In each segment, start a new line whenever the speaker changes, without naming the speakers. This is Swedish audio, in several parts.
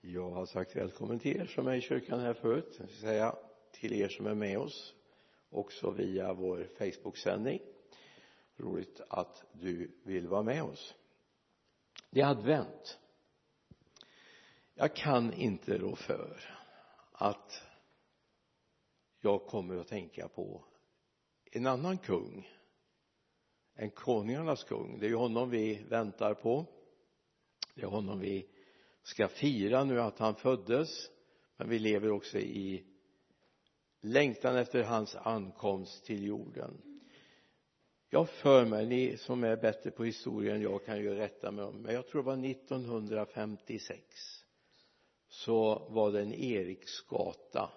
jag har sagt välkommen till er som är i kyrkan här förut. Jag ska säga till er som är med oss också via vår Facebook-sändning. Roligt att du vill vara med oss. Det är advent. Jag kan inte rå för att jag kommer att tänka på en annan kung än konungarnas kung. Det är ju honom vi väntar på. Det är honom vi ska fira nu att han föddes men vi lever också i längtan efter hans ankomst till jorden. Jag för mig, ni som är bättre på historien än jag kan ju rätta mig om men jag tror det var 1956 så var det en Eriksgata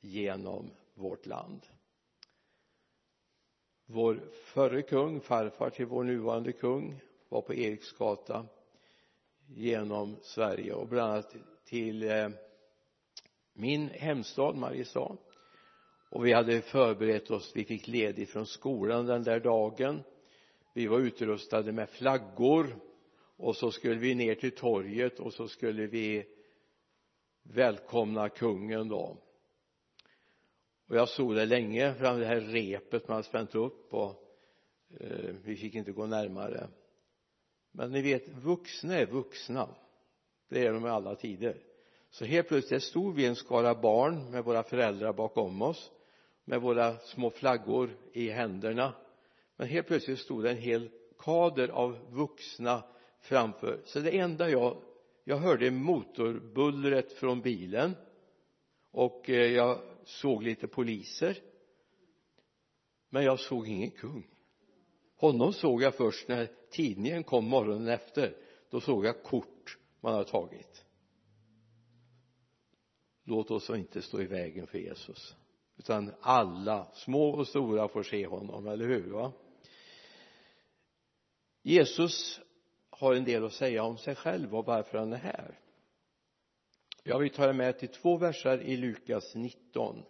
genom vårt land. Vår förre kung, farfar till vår nuvarande kung var på Eriksgata genom Sverige och bland annat till eh, min hemstad Mariestad. Och vi hade förberett oss vi fick ledigt från skolan den där dagen. Vi var utrustade med flaggor. Och så skulle vi ner till torget och så skulle vi välkomna kungen då. Och jag stod där länge fram det här repet man spänt upp och eh, vi fick inte gå närmare men ni vet vuxna är vuxna. Det är de i alla tider. Så helt plötsligt stod vi en skara barn med våra föräldrar bakom oss med våra små flaggor i händerna. Men helt plötsligt stod det en hel kader av vuxna framför. Så det enda jag jag hörde motorbullret från bilen och eh, jag såg lite poliser. Men jag såg ingen kung honom såg jag först när tidningen kom morgonen efter. Då såg jag kort man hade tagit. Låt oss inte stå i vägen för Jesus. Utan alla små och stora får se honom, eller hur va? Jesus har en del att säga om sig själv och varför han är här. Jag vill ta er med till två verser i Lukas 19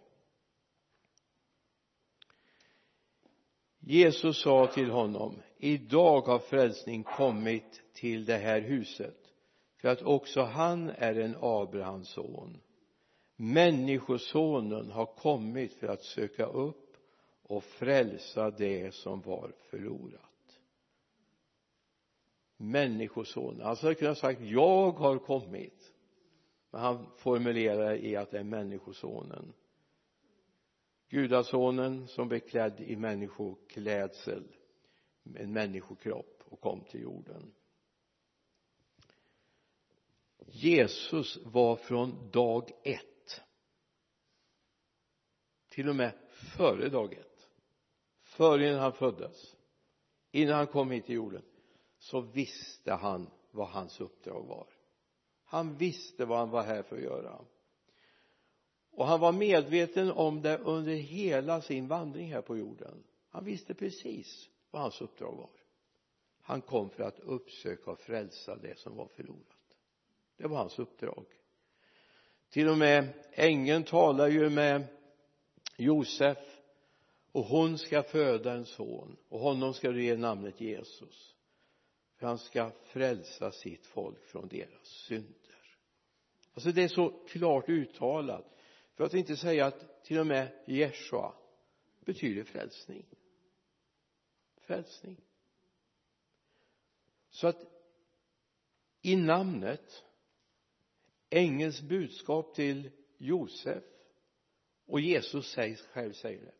Jesus sa till honom idag har frälsning kommit till det här huset för att också han är en Abrahams son. Människosonen har kommit för att söka upp och frälsa det som var förlorat. Människosonen alltså han skulle kunnat sagt jag har kommit. Men han formulerar i att det är människosonen gudasonen som blev klädd i människoklädsel en människokropp och kom till jorden. Jesus var från dag ett till och med före dag ett före innan han föddes innan han kom hit till jorden så visste han vad hans uppdrag var. Han visste vad han var här för att göra och han var medveten om det under hela sin vandring här på jorden. Han visste precis vad hans uppdrag var. Han kom för att uppsöka och frälsa det som var förlorat. Det var hans uppdrag. Till och med ängeln talar ju med Josef och hon ska föda en son och honom ska du ge namnet Jesus för han ska frälsa sitt folk från deras synder. Alltså det är så klart uttalat för att inte säga att till och med Jeshua betyder frälsning. Frälsning. Så att i namnet ängelns budskap till Josef och Jesus själv säger det.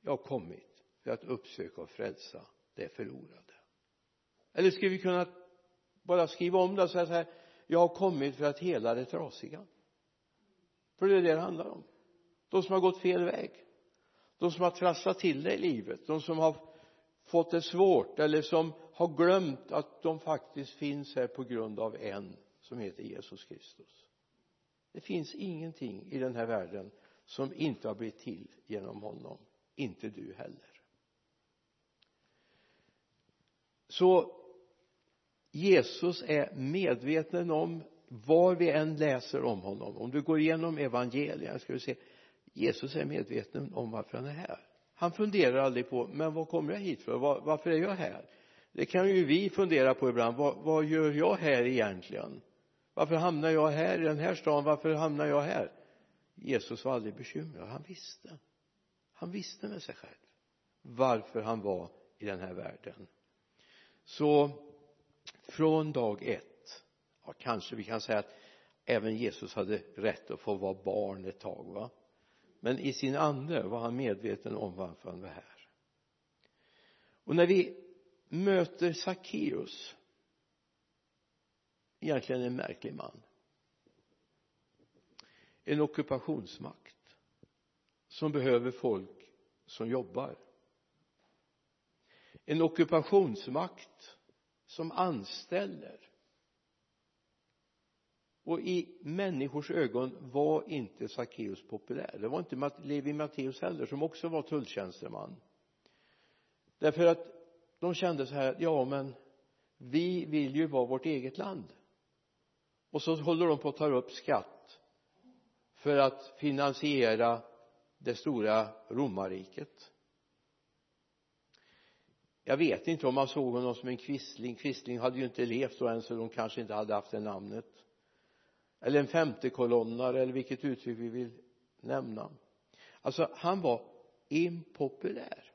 Jag har kommit för att uppsöka och frälsa det förlorade. Eller skulle vi kunna bara skriva om det och säga så här jag har kommit för att hela det trasiga? För det är det det handlar om. De som har gått fel väg. De som har trasslat till det i livet. De som har fått det svårt eller som har glömt att de faktiskt finns här på grund av en som heter Jesus Kristus. Det finns ingenting i den här världen som inte har blivit till genom honom. Inte du heller. Så Jesus är medveten om var vi än läser om honom om du går igenom evangelierna ska du se Jesus är medveten om varför han är här. Han funderar aldrig på men vad kommer jag hit för? Var, varför är jag här? Det kan ju vi fundera på ibland. Vad, vad gör jag här egentligen? Varför hamnar jag här i den här stan? Varför hamnar jag här? Jesus var aldrig bekymrad. Han visste. Han visste med sig själv varför han var i den här världen. Så från dag ett kanske vi kan säga att även Jesus hade rätt att få vara barn ett tag va? Men i sin ande var han medveten om varför han var här. Och när vi möter Sackeus egentligen en märklig man en ockupationsmakt som behöver folk som jobbar en ockupationsmakt som anställer och i människors ögon var inte Sackeus populär. Det var inte Levi Matteus heller som också var tulltjänsteman. Därför att de kände så här ja men vi vill ju vara vårt eget land. Och så håller de på att ta upp skatt för att finansiera det stora romarriket. Jag vet inte om man såg honom som en kvistling. Kvistling hade ju inte levt då än så de kanske inte hade haft det namnet eller en femtekolonnare eller vilket uttryck vi vill nämna. Alltså han var impopulär.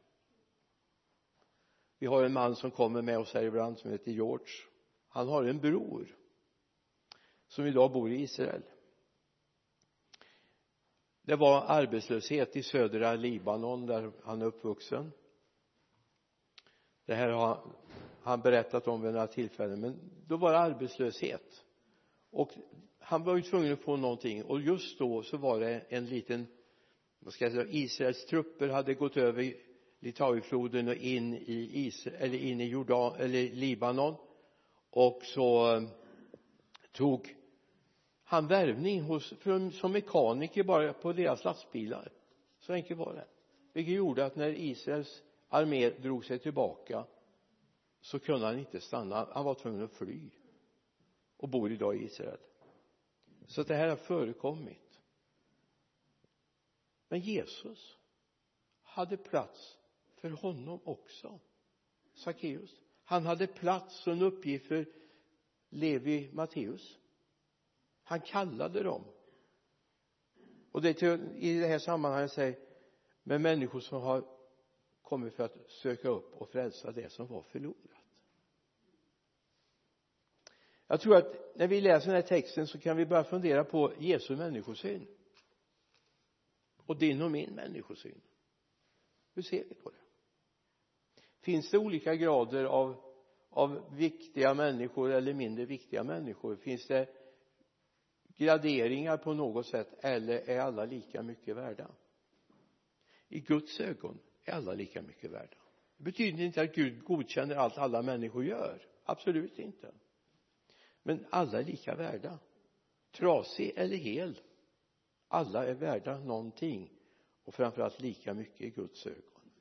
Vi har en man som kommer med oss här ibland som heter George. Han har en bror som idag bor i Israel. Det var arbetslöshet i södra Libanon där han är uppvuxen. Det här har han berättat om vid några tillfällen men då var det arbetslöshet. Och han var ju tvungen att få någonting. Och just då så var det en liten vad ska jag säga Israels trupper hade gått över Litauifloden och in i Israel eller in i Jordan eller Libanon. Och så eh, tog han värvning hos, för, som mekaniker bara på deras lastbilar. Så enkelt var det. Vilket gjorde att när Israels armé drog sig tillbaka så kunde han inte stanna. Han var tvungen att fly och bor idag i Israel så att det här har förekommit. Men Jesus hade plats för honom också Sackeus. Han hade plats och en uppgift för Levi Matteus. Han kallade dem. Och det är i det här sammanhanget säger med människor som har kommit för att söka upp och frälsa det som var förlorat jag tror att när vi läser den här texten så kan vi börja fundera på Jesu människosyn. Och din och min människosyn. Hur ser vi på det? Finns det olika grader av av viktiga människor eller mindre viktiga människor? Finns det graderingar på något sätt eller är alla lika mycket värda? I Guds ögon är alla lika mycket värda. Det betyder inte att Gud godkänner allt alla människor gör. Absolut inte men alla är lika värda. Trasig eller hel alla är värda någonting. Och framförallt lika mycket i Guds ögon.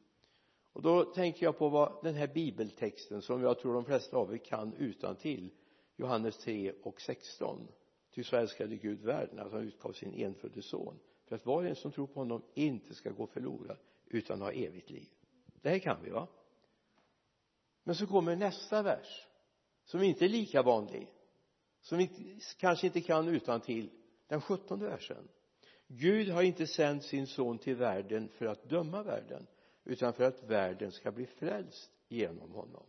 Och då tänker jag på vad den här bibeltexten som jag tror de flesta av er kan utan till Johannes 3 och 16 ty så älskade Gud världen att han utgav sin enfödde son för att var och en som tror på honom inte ska gå förlorad utan ha evigt liv. Det här kan vi va? Men så kommer nästa vers som inte är lika vanlig som vi kanske inte kan utan till den sjuttonde versen. Gud har inte sänt sin son till världen för att döma världen utan för att världen ska bli frälst genom honom.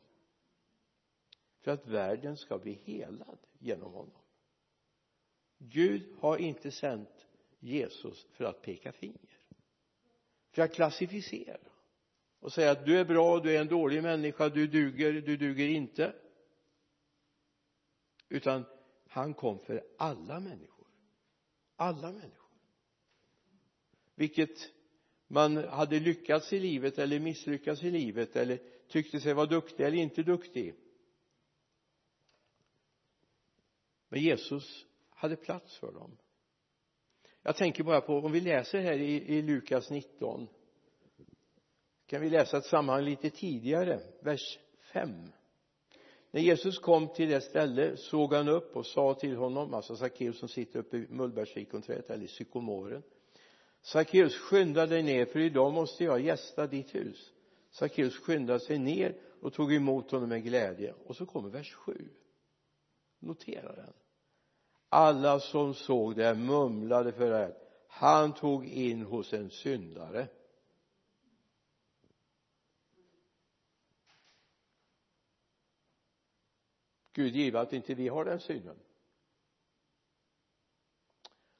För att världen ska bli helad genom honom. Gud har inte sänt Jesus för att peka finger för att klassificera och säga att du är bra, du är en dålig människa, du duger, du duger inte. Utan han kom för alla människor. Alla människor. Vilket man hade lyckats i livet eller misslyckats i livet eller tyckte sig vara duktig eller inte duktig. Men Jesus hade plats för dem. Jag tänker bara på om vi läser här i, i Lukas 19 kan vi läsa ett sammanhang lite tidigare? Vers 5 när Jesus kom till det ställe såg han upp och sa till honom alltså Sackeus som sitter uppe i mullbärsfikonträdet eller sykomoren Sackeus skynda dig ner för idag måste jag gästa ditt hus. Sackeus skyndade sig ner och tog emot honom med glädje. Och så kommer vers 7 notera den. Alla som såg det mumlade för det han tog in hos en syndare. Gud give att inte vi har den synen.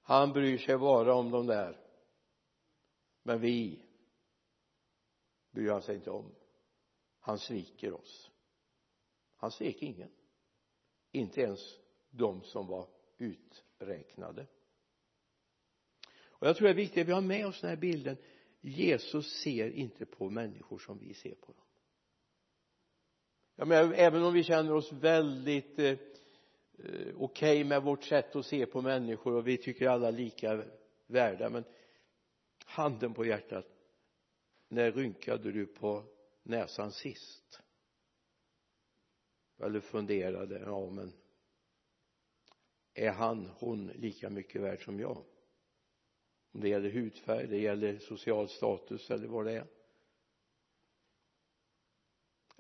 Han bryr sig bara om de där. Men vi bryr han sig inte om. Han sviker oss. Han svek ingen. Inte ens de som var uträknade. Och jag tror det är viktigt att vi har med oss den här bilden. Jesus ser inte på människor som vi ser på dem jag menar även om vi känner oss väldigt eh, eh okej okay med vårt sätt att se på människor och vi tycker alla lika värda men handen på hjärtat när rynkade du på näsan sist? Eller funderade ja men är han, hon lika mycket värd som jag? Om det gäller hudfärg, det gäller social status eller vad det är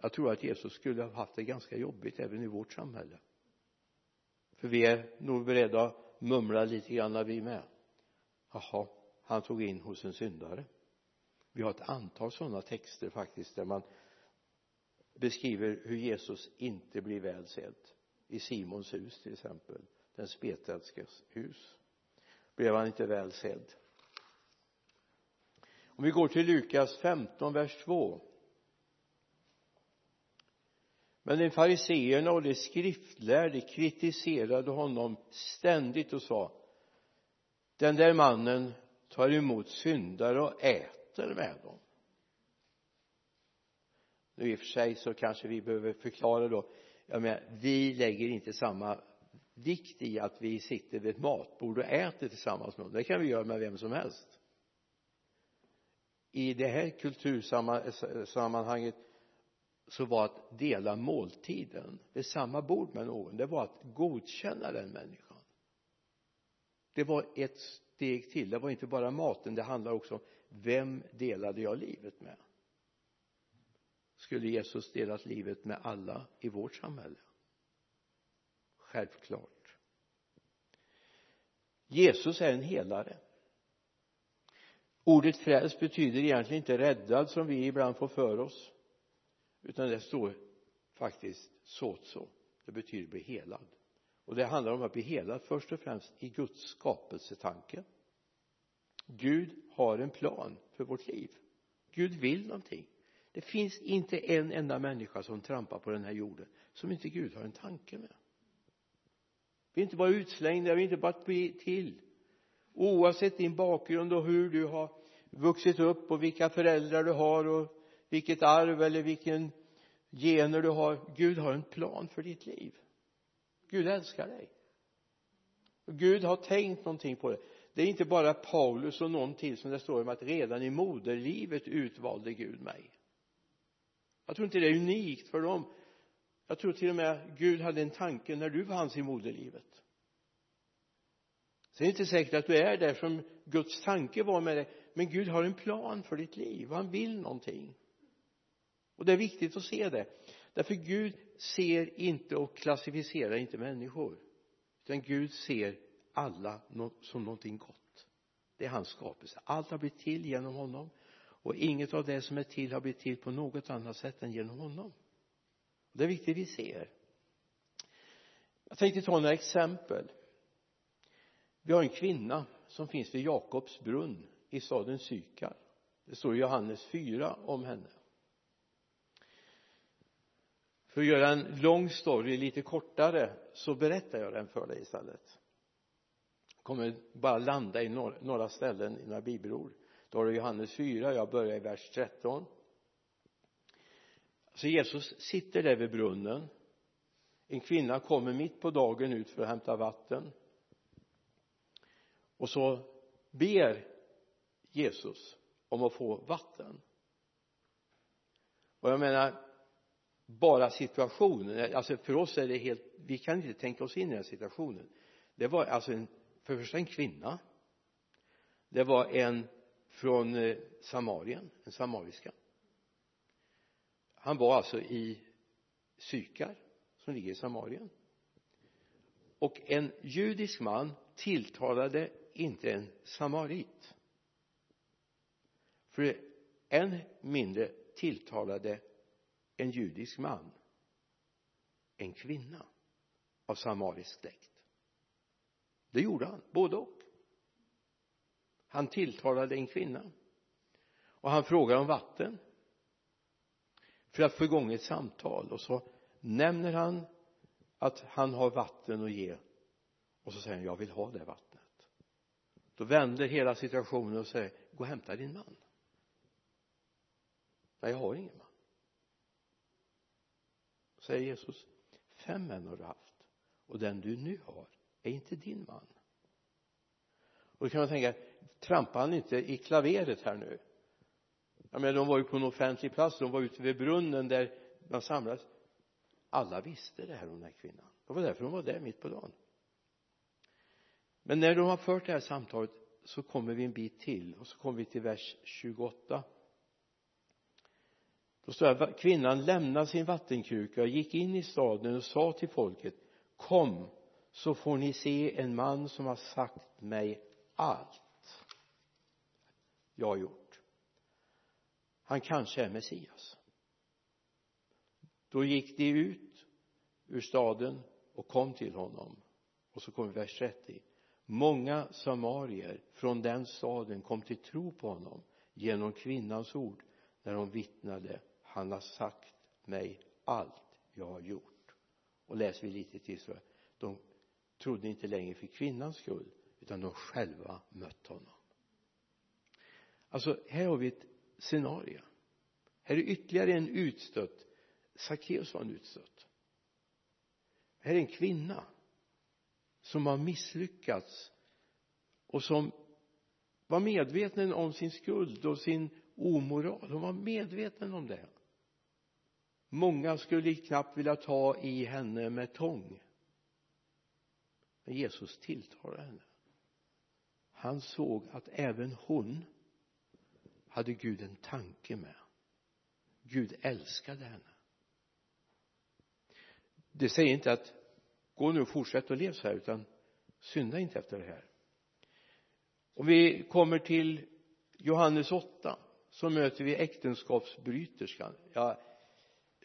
jag tror att Jesus skulle ha haft det ganska jobbigt även i vårt samhälle. För vi är nog beredda att mumla lite grann vi med. Jaha han tog in hos en syndare. Vi har ett antal sådana texter faktiskt där man beskriver hur Jesus inte blir väl sedd i Simons hus till exempel den spetälskes hus blev han inte väl sedd om vi går till Lukas 15 vers 2 men de fariseerna och de skriftlärde kritiserade honom ständigt och sa den där mannen tar emot syndare och äter med dem. Nu i och för sig så kanske vi behöver förklara då jag menar vi lägger inte samma vikt i att vi sitter vid ett matbord och äter tillsammans med dem. Det kan vi göra med vem som helst. I det här kultursammanhanget så var att dela måltiden vid samma bord med någon det var att godkänna den människan. Det var ett steg till det var inte bara maten det handlade också om vem delade jag livet med? Skulle Jesus delat livet med alla i vårt samhälle? Självklart. Jesus är en helare. Ordet frälst betyder egentligen inte räddad som vi ibland får för oss utan det står faktiskt sotso. det betyder bli helad. Och det handlar om att bli helad först och främst i Guds skapelsetanke. Gud har en plan för vårt liv. Gud vill någonting. Det finns inte en enda människa som trampar på den här jorden som inte Gud har en tanke med. Vi är inte bara utslängda vi är inte bara till. Oavsett din bakgrund och hur du har vuxit upp och vilka föräldrar du har och vilket arv eller vilken gener du har. Gud har en plan för ditt liv. Gud älskar dig. Gud har tänkt någonting på det. Det är inte bara Paulus och någon till som det står om att redan i moderlivet utvalde Gud mig. Jag tror inte det är unikt för dem. Jag tror till och med Gud hade en tanke när du fanns i moderlivet. Sen är det inte säkert att du är där som Guds tanke var med dig men Gud har en plan för ditt liv han vill någonting och det är viktigt att se det. Därför Gud ser inte och klassificerar inte människor. Utan Gud ser alla som någonting gott. Det är hans skapelse. Allt har blivit till genom honom. Och inget av det som är till har blivit till på något annat sätt än genom honom. Det är viktigt vi ser. Jag tänkte ta några exempel. Vi har en kvinna som finns vid Jakobs brunn i staden Sykar. Det står i Johannes 4 om henne för att göra en lång story lite kortare så berättar jag den för dig istället. Jag kommer bara landa i några, några ställen i några bibelord. Då har du Johannes 4 jag börjar i vers 13 så Jesus sitter där vid brunnen. En kvinna kommer mitt på dagen ut för att hämta vatten. Och så ber Jesus om att få vatten. Och jag menar bara situationen. Alltså för oss är det helt vi kan inte tänka oss in i den situationen. Det var alltså en för det första en kvinna. Det var en från eh, Samarien en samariska. Han var alltså i Sykar som ligger i Samarien. Och en judisk man tilltalade inte en samarit. För än mindre tilltalade en judisk man. En kvinna. Av samarisk släkt. Det gjorde han, både och. Han tilltalade en kvinna. Och han frågar om vatten. För att få igång ett samtal. Och så nämner han att han har vatten att ge. Och så säger han jag vill ha det vattnet. Då vänder hela situationen och säger gå och hämta din man. Nej jag har ingen man säger Jesus fem män har du haft och den du nu har är inte din man. Och då kan man tänka trampar han inte i klaveret här nu? Jag menar de var ju på en offentlig plats de var ute vid brunnen där man samlades. Alla visste det här om den här kvinnan. Det var därför hon var där mitt på dagen. Men när de har fört det här samtalet så kommer vi en bit till och så kommer vi till vers 28 då står det att kvinnan lämnade sin vattenkruka och gick in i staden och sa till folket kom så får ni se en man som har sagt mig allt jag har gjort. Han kanske är Messias. Då gick de ut ur staden och kom till honom. Och så kommer vers 30 många samarier från den staden kom till tro på honom genom kvinnans ord när hon vittnade han har sagt mig allt jag har gjort. Och läser vi lite till så de trodde inte längre för kvinnans skull utan de själva mött honom. Alltså här har vi ett scenario. Här är ytterligare en utstött Sackeus var en utstött. Här är en kvinna som har misslyckats och som var medveten om sin skuld och sin omoral. Hon var medveten om det många skulle knappt vilja ta i henne med tång. Men Jesus tilltalade henne. Han såg att även hon hade Gud en tanke med. Gud älskade henne. Det säger inte att gå nu och fortsätt att leva så här utan synda inte efter det här. Om vi kommer till Johannes 8 så möter vi äktenskapsbryterskan. Jag,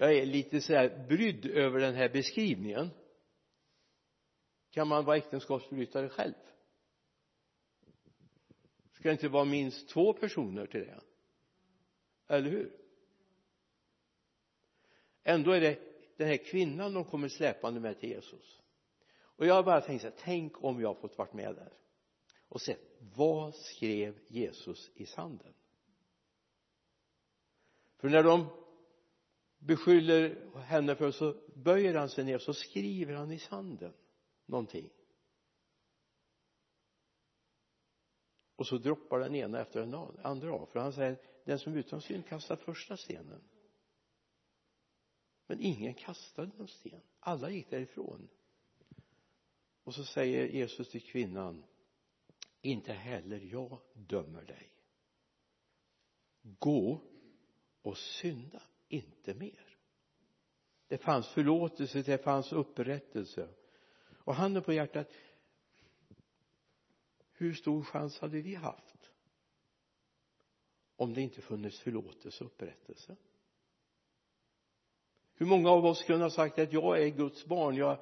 jag är lite så här brydd över den här beskrivningen. Kan man vara äktenskapsbrytare själv? Ska det inte vara minst två personer till det? Eller hur? Ändå är det den här kvinnan de kommer släpande med till Jesus. Och jag har bara tänkt så här, tänk om jag fått varit med där och sett vad skrev Jesus i sanden? För när de beskyller henne för så böjer han sig ner så skriver han i sanden någonting. Och så droppar den ena efter den andra av. För han säger den som utan synd kastar första stenen. Men ingen kastade någon sten. Alla gick därifrån. Och så säger Jesus till kvinnan inte heller jag dömer dig. Gå och synda inte mer. Det fanns förlåtelse det fanns upprättelse. Och handen på hjärtat hur stor chans hade vi haft om det inte funnits förlåtelse och upprättelse? Hur många av oss kunde ha sagt att jag är Guds barn jag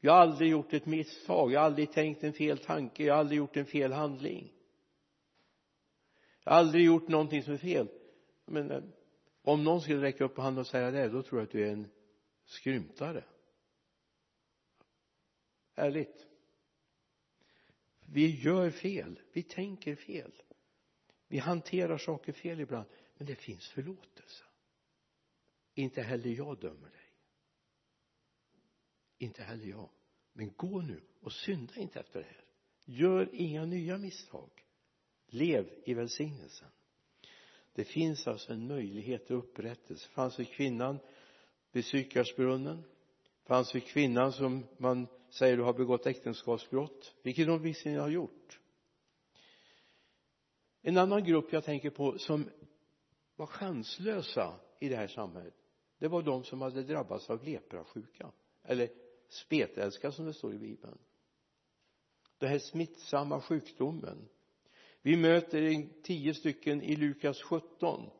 jag har aldrig gjort ett misstag jag har aldrig tänkt en fel tanke jag har aldrig gjort en fel handling. Jag har aldrig gjort någonting som är fel. Men eh, om någon skulle räcka upp handen och säga det då tror jag att du är en skrymtare. Ärligt. Vi gör fel. Vi tänker fel. Vi hanterar saker fel ibland. Men det finns förlåtelse. Inte heller jag dömer dig. Inte heller jag. Men gå nu och synda inte efter det här. Gör inga nya misstag. Lev i välsignelsen det finns alltså en möjlighet till upprättelse. Fanns det kvinnan vid Sykarsbrunnen fanns det kvinnan som man säger har begått äktenskapsbrott vilket hon visserligen har gjort. En annan grupp jag tänker på som var chanslösa i det här samhället det var de som hade drabbats av leprasjuka eller spetälska som det står i bibeln. Den här smittsamma sjukdomen vi möter tio stycken i Lukas 17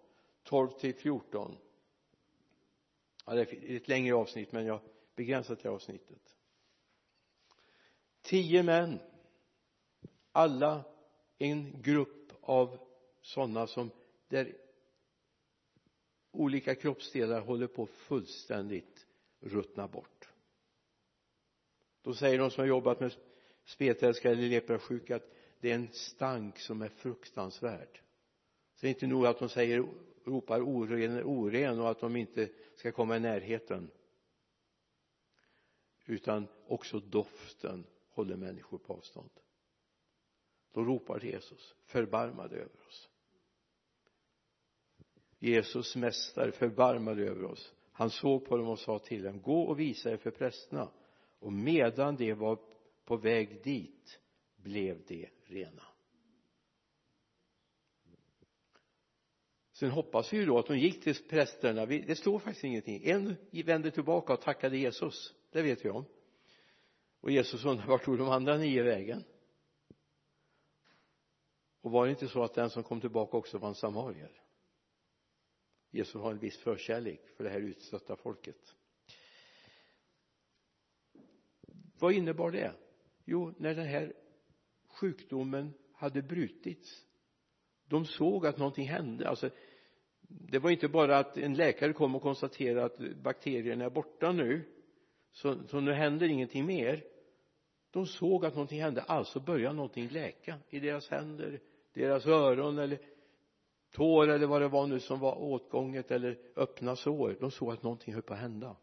12 till 14 ja, det är ett längre avsnitt men jag begränsar till avsnittet. Tio män alla en grupp av sådana som där olika kroppsdelar håller på fullständigt ruttna bort. Då säger de som har jobbat med spetälska eller leprasjuka att det är en stank som är fruktansvärd. Så det är inte nog att de säger ropar oren oren och att de inte ska komma i närheten. Utan också doften håller människor på avstånd. Då ropar Jesus förbarma dig över oss. Jesus mästare förbarma dig över oss. Han såg på dem och sa till dem gå och visa er för prästerna. Och medan de var på väg dit blev de rena. Sen hoppas vi ju då att de gick till prästerna. Det står faktiskt ingenting. En vände tillbaka och tackade Jesus. Det vet vi om. Och Jesus undrade vart tog de andra nio vägen? Och var det inte så att den som kom tillbaka också var en samarier? Jesus har en viss förkärlek för det här utstötta folket. Vad innebar det? Jo när den här sjukdomen hade brutits. De såg att någonting hände. Alltså det var inte bara att en läkare kom och konstaterade att bakterierna är borta nu så, så nu händer ingenting mer. De såg att någonting hände. Alltså började någonting läka i deras händer deras öron eller tår eller vad det var nu som var åtgånget eller öppna sår. De såg att någonting höll på att hända.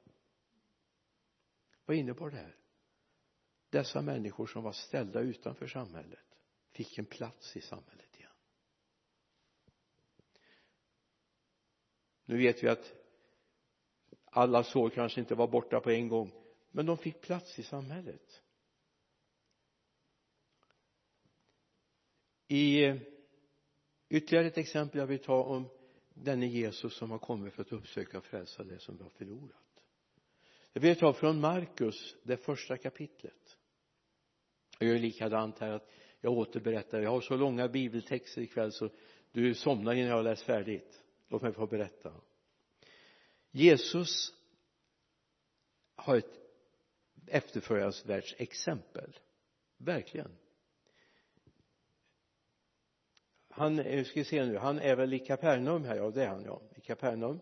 Vad innebar det här? Dessa människor som var ställda utanför samhället fick en plats i samhället igen. Nu vet vi att alla sår kanske inte var borta på en gång men de fick plats i samhället. I ytterligare ett exempel jag vill ta om denne Jesus som har kommit för att uppsöka och frälsa det som vi har förlorat. Jag vill ta från Markus det första kapitlet jag gör likadant här att jag återberättar. Jag har så långa bibeltexter ikväll så du somnar innan jag har läst färdigt. Låt mig få berätta. Jesus har ett efterföljansvärt exempel verkligen. Han eh, ska se nu han är väl i Kapernaum här ja det är han ja. I Kapernaum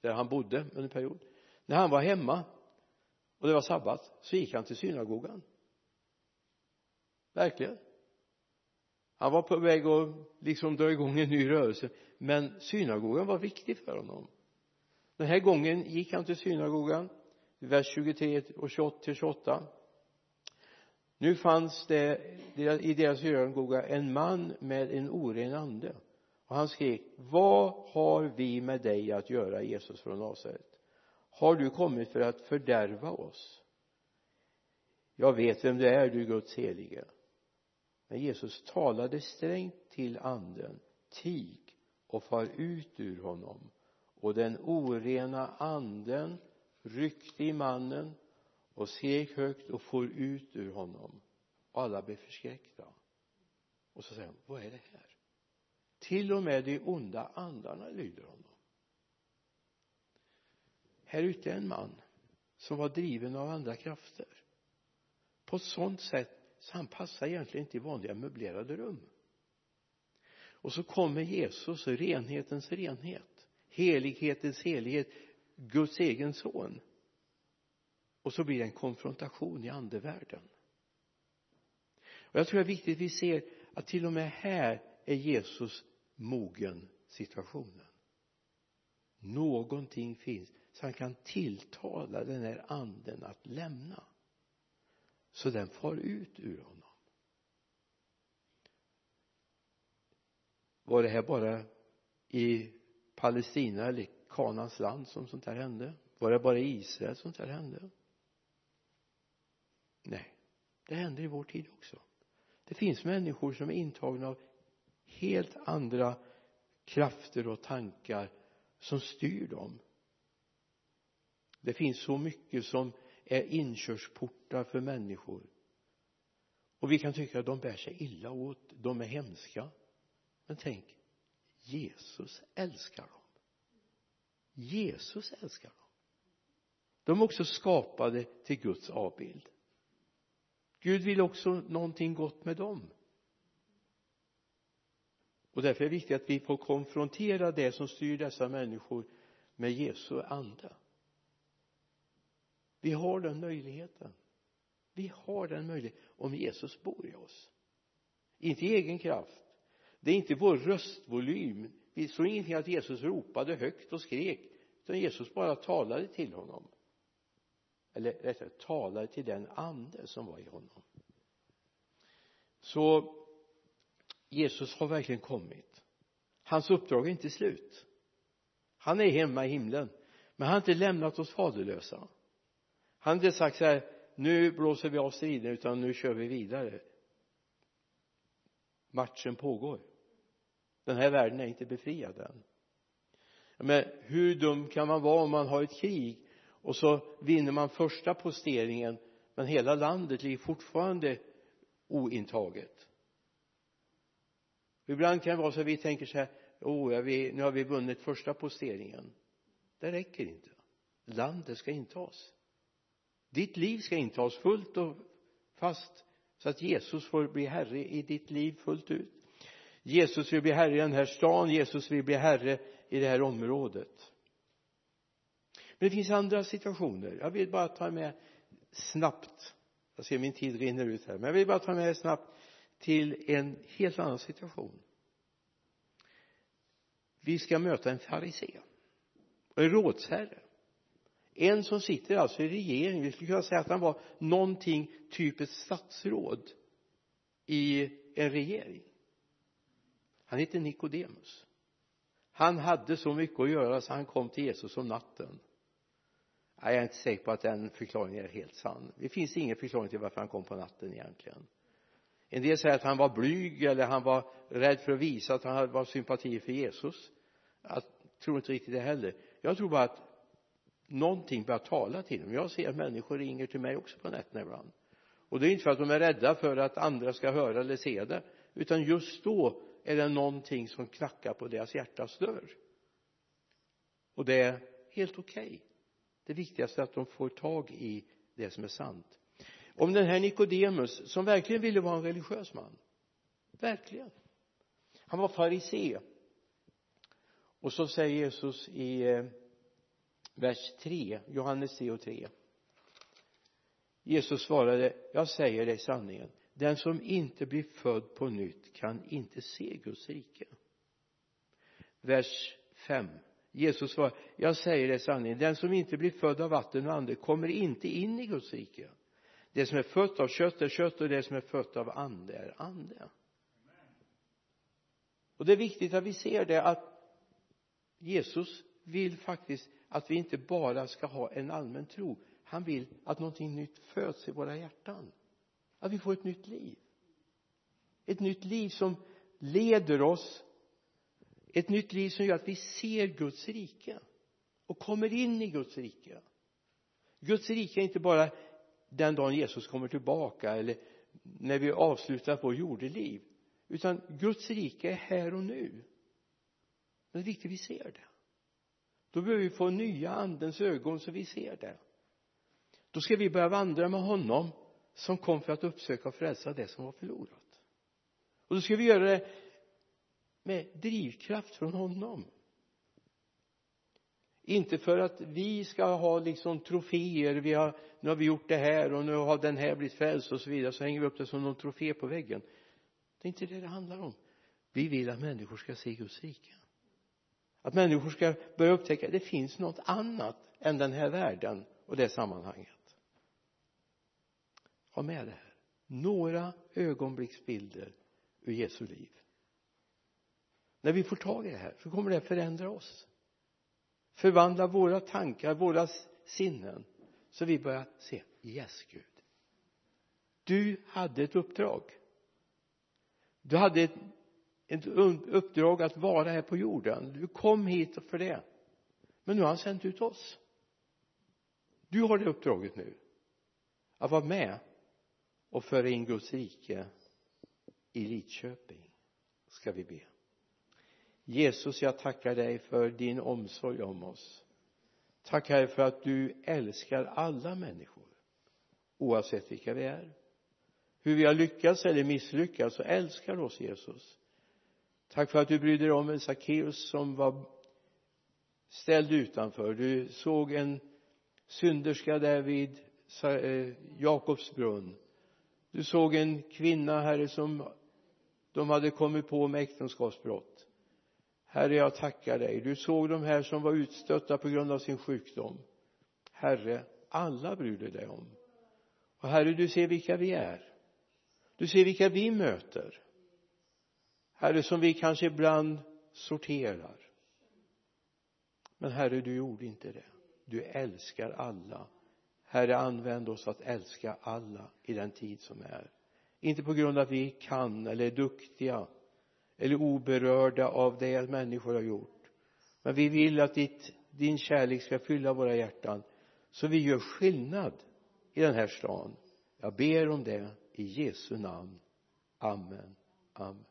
där han bodde under en period. När han var hemma och det var sabbat så gick han till synagogan verkligen. Han var på väg att liksom dra igång en ny rörelse men synagogan var viktig för honom. Den här gången gick han till synagogan vers 23 och 28 till 28 nu fanns det i deras synagoga en man med en oren ande och han skrek vad har vi med dig att göra Jesus från Nasaret? Har du kommit för att fördärva oss? Jag vet vem du är du Guds helige men Jesus talade strängt till anden tig och far ut ur honom och den orena anden ryckte i mannen och skrek högt och for ut ur honom och alla blev förskräckta. Och så säger han vad är det här? Till och med de onda andarna lyder honom. Här ute är en man som var driven av andra krafter. På ett sådant sätt så han passar egentligen inte i vanliga möblerade rum. Och så kommer Jesus renhetens renhet helighetens helighet Guds egen son. Och så blir det en konfrontation i andevärlden. Och jag tror det är viktigt att vi ser att till och med här är Jesus mogen situationen. Någonting finns så han kan tilltala den här anden att lämna så den far ut ur honom. Var det här bara i Palestina eller Kanans land som sånt här hände? Var det bara i Israel som sånt här hände? Nej det händer i vår tid också. Det finns människor som är intagna av helt andra krafter och tankar som styr dem. Det finns så mycket som är inkörsportar för människor. Och vi kan tycka att de bär sig illa åt de är hemska. Men tänk Jesus älskar dem. Jesus älskar dem. De är också skapade till Guds avbild. Gud vill också någonting gott med dem. Och därför är det viktigt att vi får konfrontera det som styr dessa människor med Jesu ande vi har den möjligheten. Vi har den möjligheten. Om Jesus bor i oss. Inte i egen kraft. Det är inte vår röstvolym. Vi såg ingenting att Jesus ropade högt och skrek utan Jesus bara talade till honom. Eller rättare talade till den ande som var i honom. Så Jesus har verkligen kommit. Hans uppdrag är inte slut. Han är hemma i himlen men han har inte lämnat oss faderlösa han hade sagt så här nu blåser vi av striden utan nu kör vi vidare. Matchen pågår. Den här världen är inte befriad än. Men hur dum kan man vara om man har ett krig och så vinner man första posteringen men hela landet ligger fortfarande ointaget? Ibland kan det vara så att vi tänker så här oh, vi, nu har vi vunnit första posteringen. Det räcker inte. Landet ska intas ditt liv ska intas fullt och fast så att Jesus får bli herre i ditt liv fullt ut. Jesus vill bli herre i den här stan Jesus vill bli herre i det här området. Men det finns andra situationer. Jag vill bara ta med snabbt jag ser min tid rinner ut här men jag vill bara ta med snabbt till en helt annan situation. Vi ska möta en farisé och en rådsherre en som sitter alltså i regeringen vi skulle kunna säga att han var någonting typ ett statsråd i en regering. Han hette Nikodemus. Han hade så mycket att göra så han kom till Jesus om natten. Jag är inte säker på att den förklaringen är helt sann. Det finns ingen förklaring till varför han kom på natten egentligen. En del säger att han var blyg eller han var rädd för att visa att han var sympati för Jesus. Jag tror inte riktigt det heller. Jag tror bara att någonting börjar tala till dem. jag ser att människor ringer till mig också på nätterna ibland och det är inte för att de är rädda för att andra ska höra eller se det utan just då är det någonting som knackar på deras hjärtas dörr och det är helt okej okay. det viktigaste är att de får tag i det som är sant om den här Nikodemus som verkligen ville vara en religiös man verkligen han var farisé och så säger Jesus i eh, vers 3 Johannes 3 och 3 Jesus svarade jag säger dig sanningen. Den som inte blir född på nytt kan inte se Guds rike. Vers 5 Jesus svarade, jag säger dig sanningen. Den som inte blir född av vatten och ande kommer inte in i Guds rike. Det som är fött av kött är kött och det som är fött av ande är ande. Och det är viktigt att vi ser det att Jesus vill faktiskt att vi inte bara ska ha en allmän tro. Han vill att någonting nytt föds i våra hjärtan. Att vi får ett nytt liv. Ett nytt liv som leder oss. Ett nytt liv som gör att vi ser Guds rike och kommer in i Guds rike. Guds rike är inte bara den dagen Jesus kommer tillbaka eller när vi avslutar vårt jordeliv utan Guds rike är här och nu. Men det är viktigt att vi ser det då behöver vi få nya andens ögon så vi ser det. Då ska vi börja vandra med honom som kom för att uppsöka och frälsa det som var förlorat. Och då ska vi göra det med drivkraft från honom. Inte för att vi ska ha liksom troféer vi har, nu har vi gjort det här och nu har den här blivit frälst och så vidare så hänger vi upp det som någon trofé på väggen. Det är inte det det handlar om. Vi vill att människor ska se Guds rike att människor ska börja upptäcka att det finns något annat än den här världen och det sammanhanget. Ha med det här. Några ögonblicksbilder ur Jesu liv. När vi får tag i det här så kommer det förändra oss. Förvandla våra tankar, våra sinnen så vi börjar se yes Gud. Du hade ett uppdrag. Du hade ett, ett uppdrag att vara här på jorden. Du kom hit för det. Men nu har han sänt ut oss. Du har det uppdraget nu. Att vara med och föra in Guds rike i Lidköping ska vi be. Jesus jag tackar dig för din omsorg om oss. Tack herre för att du älskar alla människor oavsett vilka vi är. Hur vi har lyckats eller misslyckats så älskar du oss Jesus tack för att du brydde dig om en Sackeus som var ställd utanför. Du såg en synderska där vid eh, Jakobs brunn. Du såg en kvinna herre som de hade kommit på med äktenskapsbrott. Herre jag tackar dig. Du såg de här som var utstötta på grund av sin sjukdom. Herre alla bryr du dig om. Och herre du ser vilka vi är. Du ser vilka vi möter herre som vi kanske ibland sorterar? Men herre du gjorde inte det. Du älskar alla. Herre använd oss att älska alla i den tid som är. Inte på grund av att vi kan eller är duktiga eller oberörda av det människor har gjort. Men vi vill att ditt, din kärlek ska fylla våra hjärtan så vi gör skillnad i den här stan. Jag ber om det i Jesu namn. Amen. Amen.